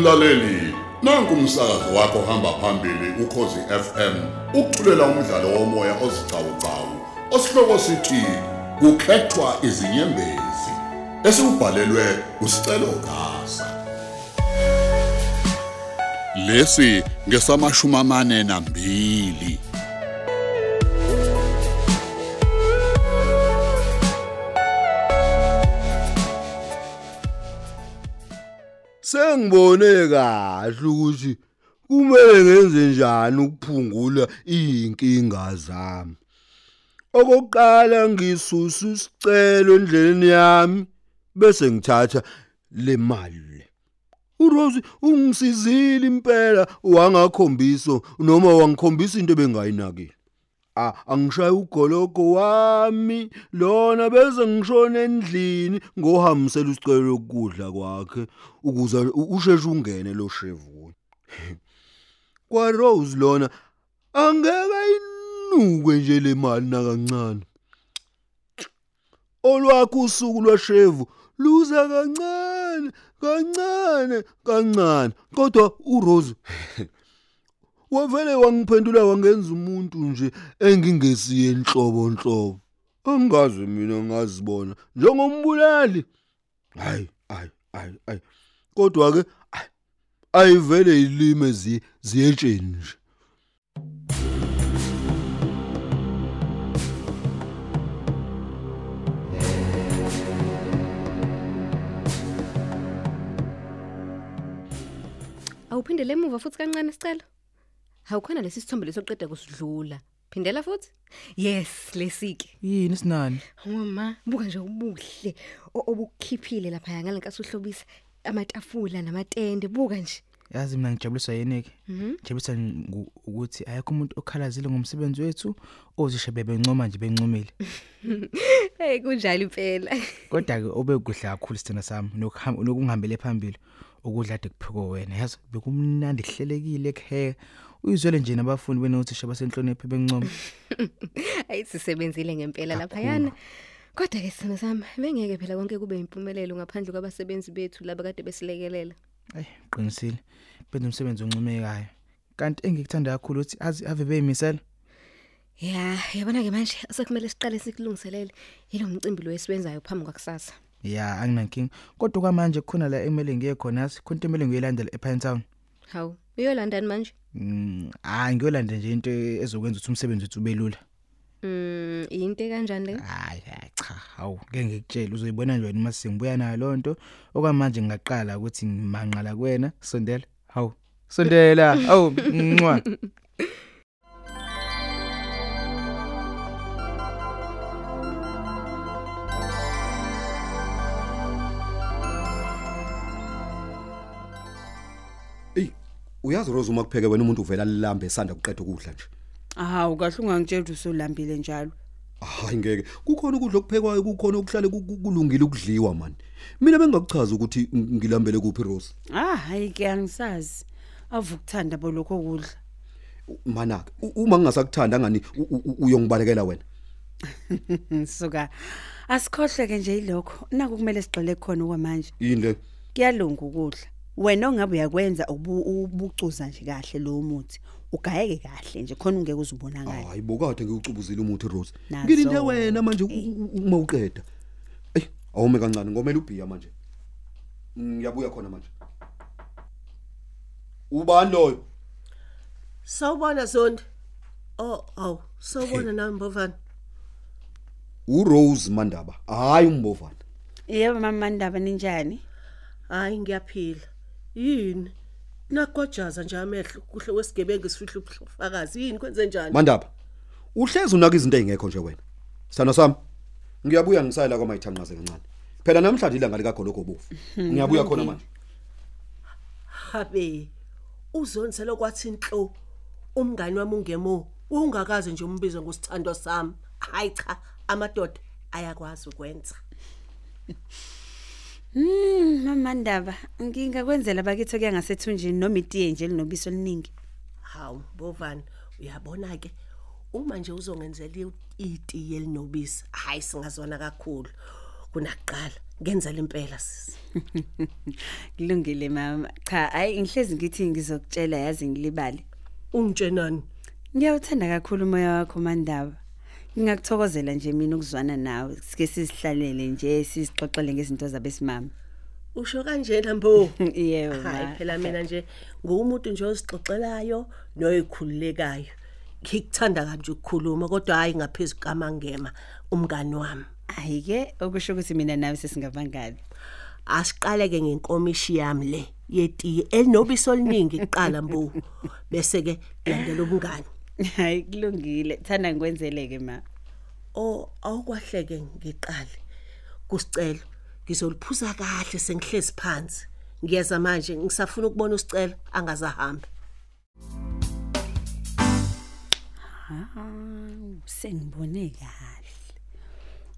Mlaleli, nanku umsakazo wakho hamba phambili ukhozi FM. Ukuthulela umdlalo womoya ozicawucawu. Osihloko sithi kukhethwa izinyembezi. Esibhalelwe usicelo gasa. Lesi ngesamashumi amane nambili. Sengibone kahle ukuthi kumele ngenze njani ukuphungula izinkinga zami. Okokuqala ngisusa isicelo endleleni yami bese ngithatha le mali le. uRose ungisizile impela wangakhombisa noma wangikhombisa into bengayinakile. Ah angishaya ugologo wami lona bese ngishona endlini ngohambisela isicelo lokudla kwakhe ukuze usheshe ungene lo shevu. Kwa Rose lona angeke inuke nje le mali nakancane. Olwakho usuku lwashevu luza kancane kancane kancane kodwa uRose wavele wangiphendula wangenza umuntu nje engingesiye inhlobo inhlobo angazi mina ngazibona. Njengombulali. Hayi hayi hayi hayi. Kodwa ke ayivele ilime zi ziyetsheni nje. Awuphindele emuva futhi kancane sicelo. Hawukhona lesi sithombe lesoqeda kusidlula. Phindela futhi? Yes, lesike. Yini sinani? Uma buka nje ubuhle o- obukhiphile lapha ngalenkathi uhlobisa amatafula namatende buka nje. Yazi mina ngijabuliswa yini ke? Mhm. Ngu- ukuthi ayikho umuntu okhalazile ngomsebenzi wethu ozishe bebencoma nje bencomile. Hey kunjalo impela. Kodwa ke obekuhle kakhulu sithina sami nokuhamba nokungihambele phambili ukudla ade kupheko wena. Yazi bekumnandi kuhlelekile ekhe. Uyizwele nje nabafundi benothisha basenhloniphe bencoma. Ayi sisebenzile ngempela lapha yana. Kodwa ke sina sami bengeke phela konke kube impumelelo ngaphandle kwabasebenzi bethu laba kade besilekelela. Ey, qinisile. Benza umsebenzi oncomekayo. Kanti engikuthanda kakhulu ukuthi azi ave beyimisela. Ya, yabona ke manje sekumele siqale sikulungiselele yilo mcimbi lo esiwenzayo phambi kwakusasa. Ya, anginankinga. Kodwa kwamanje kukhona la emele ngiye khona yazi, khona into emele ngiyolandela ePine Town. Hawu, uyolandani manje? Mm, ah ngiyolanda nje into ezokwenza ukuthi umsebenzi wethu ube lula. Mm, into kanjani le? Hayi hayi, cha, hawu ngeke ngikutshela uzoyibona nje wena uma sengibuya nayo lonto. Okwamanje ngingaqala ukuthi ngimanqala kuwena, sondela. Hawu, sondela. Awu, ncwa. Uyazi Rose uma kupheke wena umuntu uvela lilambe esanda kuqeda ukudla nje Hawu kahle ungangitshela ukuthi usolambile njalo. hayi ngeke kukhona ukudla okuphekwayo kukhona okuhlale ku- ku- kulungile ukudliwa man mina bengakuchaza ukuthi ng- ngilambele kuphi Rose Ah hayi ke angisazi. Avukuthanda bolokho kudla. mana uma ngingasakuthanda ngani u- u- u- uyongibalekela wena Ngisuka. Asikhohleke nje ilokho. Naku kumele sigxile khona okwamanje. yini le Kuyalunga ukudla. Wena ongabe uyakwenza ubu- ubucuza nje kahle lo muthi. Ugayeke kahle nje khona ungeke uzubonakala. hayi bokade ngiucubuzile umuthi Rose Nazo. ngilinde wena manje u- u- uma uqeda ey awume kancane ngomela ubhiya manje ngiyabuya khona manje ubani loyo Sawubona Zondi. Oh, aw, sawubona nami Mbovana. uRose Mandaba hayi umbovana Yebo mama Ndaba ninjani? Hayi ngiyaphila. Yini? Nakojaza nje amehlo kuhle wesigebengu sifihla ubufakazi. Yini kwenze njani? Mandaba uhlezi unaka izinto ezingekho nje wena sithando sami ngiyabuya ngisayela kwamayithanqaze kancane phela namhlanje ilanga lika goloko bofu ngiyabuya khona manje Habe. Uzonselo kwathi inhlo umngani wami ungemo. Ungakaze nje umbize ngosithando sami. Hayi cha, amadoda ayakwazi ukwenza. Mm mama Ndaba ngingakwenzela bakithi kuya ngasethunjini noma itiye nje linobiso oluningi. Hawu, Mbovana, uyabona ke uma nje uzongenzela itiye elinobisi, hayi singazona kakhulu. kunakuqala ngenzela impela sisi. Kulungile mama. Cha hayi ngihlezi ngithi ngizokutshela yazi ngilibale. Ungitshenani ngiyawuthanda kakhulu umoya wakho mandaba. Ngingakuthokozela nje mina ukuzwana nawe sike sizihlalele nje sizixoxele ngezinto zabesimama usho kanjena mbo? Yebo hayi phela mina nje ngumuntu nje ozixoxelayo noyikhululekayo. Ngikuthanda kanje ukukhuluma kodwa hayi ngaphezulu kamangema umngani wami. Hayi ke okusho ukuthi mina nawe sesingabangani. Asiqaleke ngenkomishi yami le yetiye elinobisi oluningi kuqala mbo. Bese ke landela ubungani hayi kulungile. Thanda ngikwenzeleke ma. O awukwahleke ngiqale kusicelo. Ngizoliphuza kahle sengihlezi phansi. Ngiyeza manje ngisafuna ukubona usicelo angazahambe hawu sengibone kahle.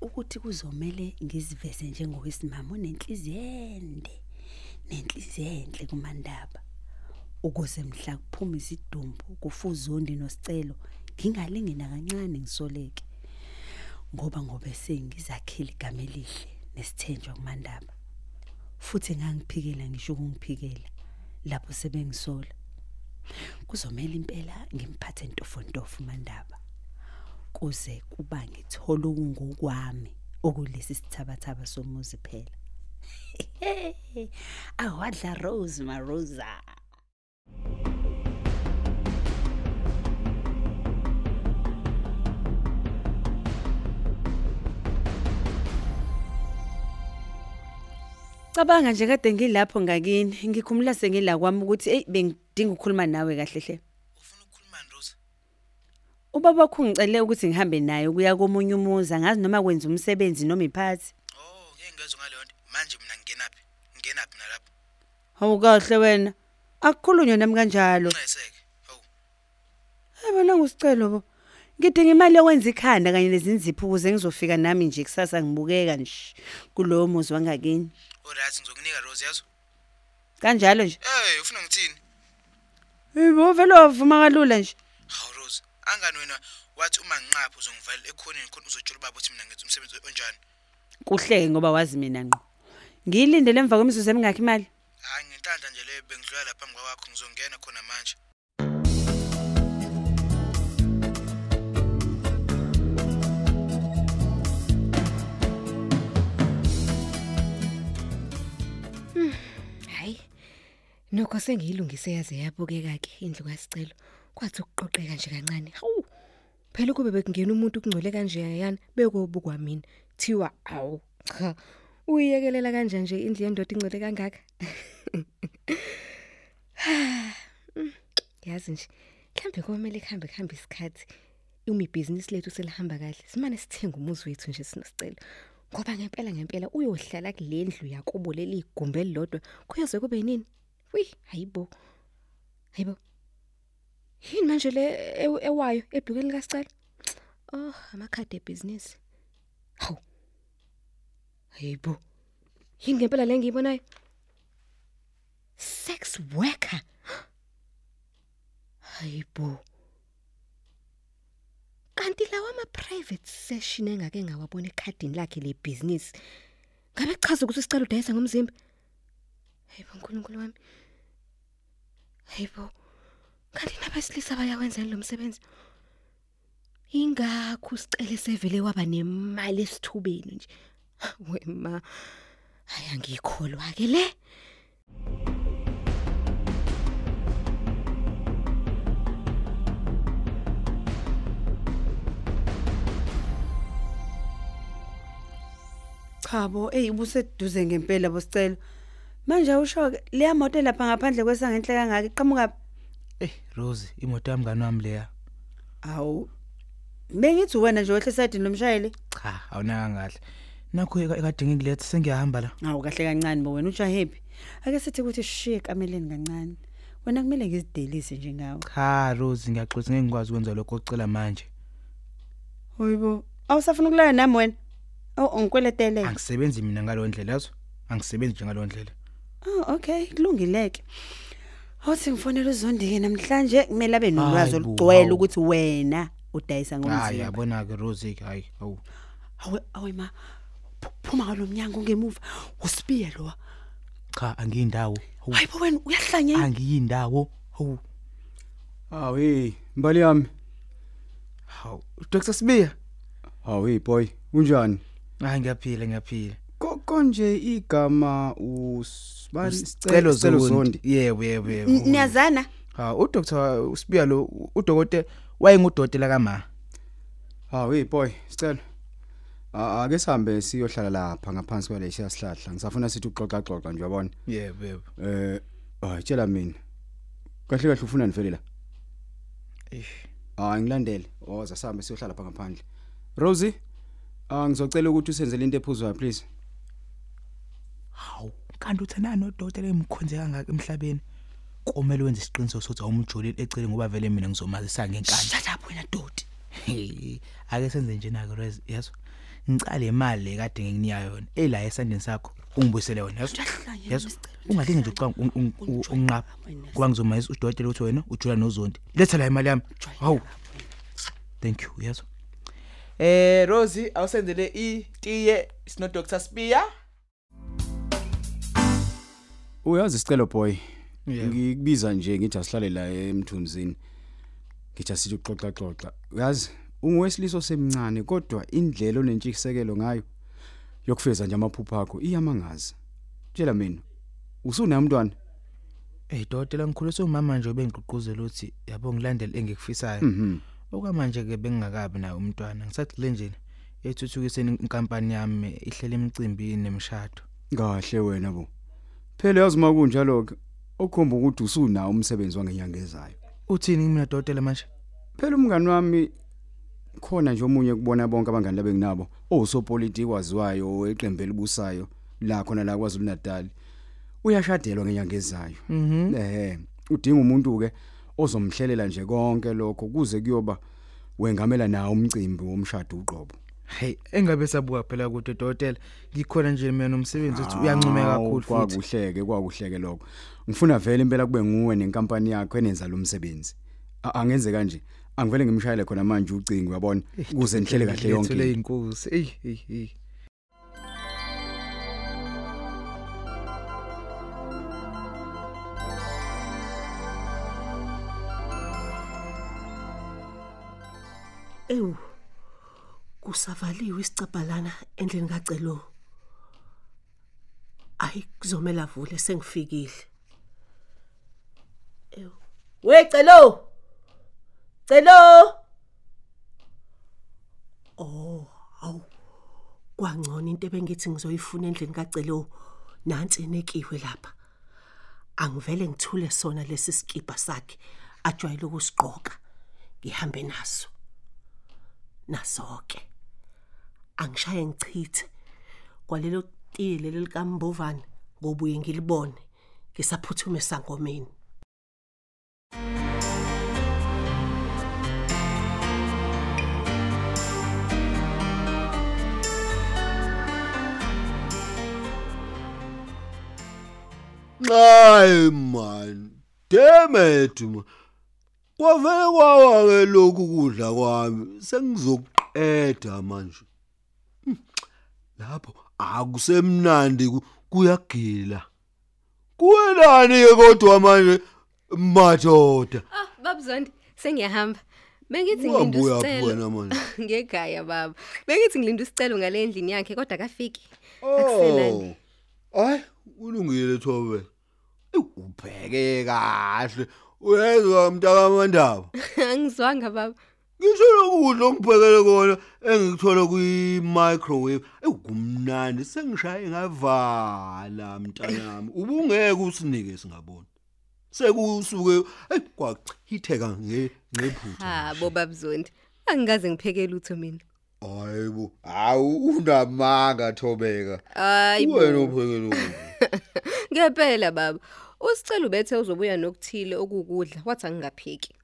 Ukuthi kuzomela ngiziveze njengowesimama onenhliziyo ende nenhliziyo enhle kumandaba. Ukuze mhla kuphuma izidumbu kufuzondi nosicelo ngingalingi nakancane ngisoleke. Ngoba ngobe sengizakhile igama elihle nesithenjwa kumandaba. Futhi ngangiphikela ngisho ukungiphikela lapho sebengisola. Kuzomela impela ngimphathe ntofontofo mandaba kuze kuba ngithola ukungokwami okulesi sithabathaba somuzi phela. Awadla rose marosa Cabanga nje kade ngilapho ngakini ngikhumula sengila kwami ukuthi hey bengidinga ukukhuluma nawe kahle hle. Ufuna ukukhuluma Rose Ubaba wakho ngicele ukuthi ngihambe naye kuya komunye umuzi angazi noma kwenza umsebenzi noma iphathi. Oh ngeke ngezwe ngalonto manje mina ngingenaphi ngingenaphi nalapho? Hawu kahle wena. Akukhulunywe nami kanjalo. Nqeseke hawu. Yabona ngusicelo bo. Ngidinga imali yokwenza ikhanda kanye nezinzipho ukuze ngizofika nami nje kusasa ngibukeka nje kulowo muzi wangakini. Alright ngizokunika Rose yazo kanjalo nje. Hey ufuna ngithini? Yebo vele wavuma kalula nje. Hawu Rose angani wena wathi uma nginqapha uzongivalela ekhoneni khona uzotshela ubaba ukuthi mina ngenza umsebenzi onjani? Kuhleke ngoba wazi mina ngqo. Ngiyilindele emva kwemizuzu emingakhi imali? Hayi ngenhlanhla nje le bengidlula lapha phambi kwakho ngizongena khona manje. Nokho sengiyilungise yaze yabukeka ke indlu kasicelo. Kwathi ukuqoqeka nje kancane. Hawu. Phela kube bekungena umuntu kungcwele kanje yana bekobukwa mina. Thiwa awu. Cha. Uyiyekelela kanje nje indlu yendoda ingcwele kangaka. Mm, Yazi nje. Mhlambe komele kuhambe kuhambe isikhathi. Umi business lethu selihamba kahle. Simane sithenga umuzi wethu nje sinosicelo. Ngoba ngempela ngempela uyohlala kulendlu yakubo leli igumbi elilodwa kuyoze kube yini? Wi, hayibo. Hayibo. Yini manje le ew- ewayo ebhukeni kasicela? Oh, amakhadi ebusiness. Hawu. Hayibo. Yini ngempela le ngiyibonayo? Sex worker. Hayibo. Kanti lawa ama private session engake ngawabona ekhadini lakhe le business. Ngabe chaza ukuthi sicela udayisa ngomzimba? Hayibo uNkulunkulu wami. Hayibo. Kanti nabesilisa bayawenza lo msebenzi. Ingakho sicele sevele waba nemali esithubeni nje. Wema. Haya ngikholwa ke le. Cha bo ey ubuseduze ngempela bosicelo Manje usho ke leya moto lapha ngaphandle kwesangenhle kangaka iqhamuka eh Rose imoto yami ngani wami leya? Awu Bengithi wena nje wehle side nomshayeli cha awunaka kahle. Nakho ekade ngikulethe sengiyahamba la. Awu kahle kancane bo wena utsha happy Ake sithi ukuthi shishiye kameleni kancane. Wena kumele ngizidelise nje ngawe. Cha Rose ngiyaxolisa ngeke ngikwazi ukwenza lokho ocela manje. Hoyibo awusafuna ukulala nami wena? Oh ngikweletele angisebenzi mina ngalo ndlela yazo angisebenzi nje ngalo ndlela. Oh okay kulungileke. Awuthi ngifonela uzondike namhlanje kumele abe nolwazi Hayi bo, olugcwele hawu. ukuthi wena udayisa hayi ngomzimba. Yabona ke Rose ke hayi awu Awe awe ma Phu- phuma ngalomnyango ngemuva. Usibiya lo. Cha angiyindawo. Hawu, hayibo wena uyahlanya yini? angiyindawo. Hawu. Hawu hey, mbali yami. hawu. Dr Sibiya Hawu hey boy, unjani? hayi ngiyaphila ngiyaphila. Koko nje igama usibani Sicelo zondi yebo yebo yebo N- Niyazana? ha uDr uSibiya lo udokotela wayengudokotela kama Hawu hey boy, sicela. Ah ake sihambe siyohlala lapha ngaphansi kwalesiya sihlahla. Ngisafuna sithi uxoxa xoxa nje yabona. yebo yebo Eh, hayi tshela mina. Kahle kahle ufuna nivele la. Eish. Ah ngilandele. Oza sihambe siyohlala lapha ngaphandle. Rosie, ah ngizocela ukuthi usenzele into ephuzwayo please. Hawu kanti uthanani nodokotela emkhonze kangaka emhlabeni? Komele wenze isiqiniseko sokuthi awumjoleli ecele ngoba vele mina ngizomazisa ngenkani. Shut up wena dodi. Hey, ake senze njena ke Rez yazo ngicala imali le kade ngikunika yona ela esandeni sakho ungibuyisele yona yazo Uyahlanya yazo Mr. ungalinge nje ucanga unqapha kuba ngizomayisa udokotela ukuthi wena ujula nozondi letha la imali yami. Hawu. thank you yazo eh Rosie awusenzele itiye sino Dr Spear Uyazi sicelo boy. Yebo. Ngikubiza nje ngithi asihlale la emthunzini. Ngithi asithi uxoxa xoxa. Uyazi ungowesiliso semncane kodwa indlela onentshisekelo ngayo yokufeza nje amaphupho akho iyamangaza. Tshela mina. Usunayo umntwana? Eh dokotela ngikhulu somama nje obengigqugquzela ukuthi yabo ngilandele engikufisayo Mhm. okwamanje ke bengingakabi nayo umntwana ngisagcile nje ethuthukiseni inkampani yami ihlela imicimbi nemishado Kahle wena bo. Phela yazi makunjalo ke okhomba ukuthi usunawo umsebenzi wangenyanga ezayo. uthini mina dokotela manje Phela umngani wami khona nje omunye kubona bonke abangani labenginabo owusopolitiki waziwayo eqembu elibusayo la khona la kwaZulu Natal. Uyashadelwa ngenyanga ezayo. mhm Eh, udinga umuntu ke ozomhlelela nje konke lokho kuze kuyoba wengamela nawo umcimbi womshado uqobo. Hey engabe sabuka phela kude dokotela ngikhona nje mina nomsebenzi uthi uyancomeka kakhulu futhi kwakuhleke kwakuhleke lokho. Ngifuna vele impela kube nguwe nenkampani yakho enenza lo msebenzi. A- Angenze kanje. Angivele ngimshayele khona manje ucingo uyabona ukuze nihlele kahle yonke. Ngithole into. inkosi ey ey ey Ewu. Kusavaliwe isicabhalana endlini kacelo. Ayi kuzomela vule sengifikile. Ewu. We celo. Oh, awu. Kwangcono into ebengithi ngizoyifuna endlini kacelo nansi nekiwe lapha. Angivele ngithule sona lesi skipa sakhe ajwayele ukusigqoka. Ngihambe naso. nasoke angishaye ngichithe kwalelo tiye leli likambovane ngobuye ngilibone ngisaphuthume esangomeni Hayi man. Damn it. man. Kwavele kwawa ke lokhu kudla kwami. Sengizokuqeda manje. Lapho akusemnandi ku- kuyagila. Kuwelani ke kodwa manje madoda? Ah, baba Zondi, sengiyahamba. Bengithi ngilinda isicelo. Ngekhaya baba. Bengithi ngilinda isicelo ngale endlini yakhe kodwa kafiki. Akusenani. Hayi, ulungile thobe. Ubheke kahle. Uyezwa mntaka mandaba. Angizwanga baba. Ngisho lokudla ongiphekele kona engikuthola kwi microwave. Ekumnandi sengishaye ngavala mntanami. Ubungeke usinike singaboni. Sekusuke hey kwachitheka nge ngephutha. Ha, bo baba Zondi. Angikaze ngiphekele utho mina. Hayibo, awu unamanga thobeka. Wena uphekele ukudla. Ngempela baba. Usicela ubethe uzobuya nokuthile okukudla wathi angingapheki.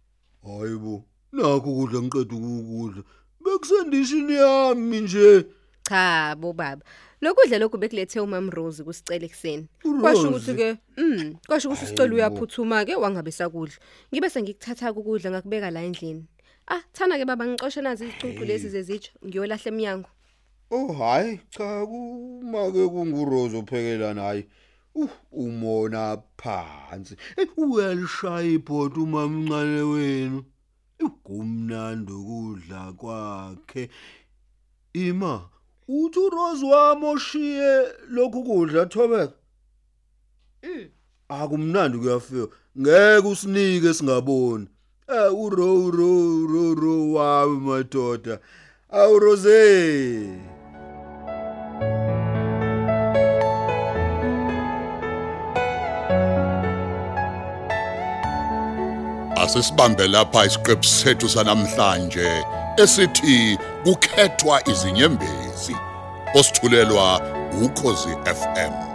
Hayibo, nakho ukudla ngiqeda ukudla. Bekusendishini yami nje. Cha, bo baba. Lokudla lokhu bekulethe umam Rose kusicela ekseni. uRose? Kwasho ukuthi ke, mm, kwasho ukuthi usicela uyaphuthuma ke wangabe sakudla. Ngibe sengikuthatha ukudla ngakubeka la endlini. Ah, thana ke baba ngixoshe nazi izicucu lezi zezitsho ngiyolahla eminyango. Oh hayi cha kumake kunguRose ophekela naye. Uh umona phansi. Eh uyalishaya ibhodi umamncane wenu. Ugumnandi ukudla kwakhe. Ima uthi uRose wami oshiye lokhu kudla thobeka. Akumnandi kuyafika. Ngeke usinike singaboni. Eh uro uro uro uro wami madoda. Awu Asisibambe lapha isiqephu sethu sanamhlanje esithi kukhethwa izinyembezi. Osithulelwa ukhozi FM.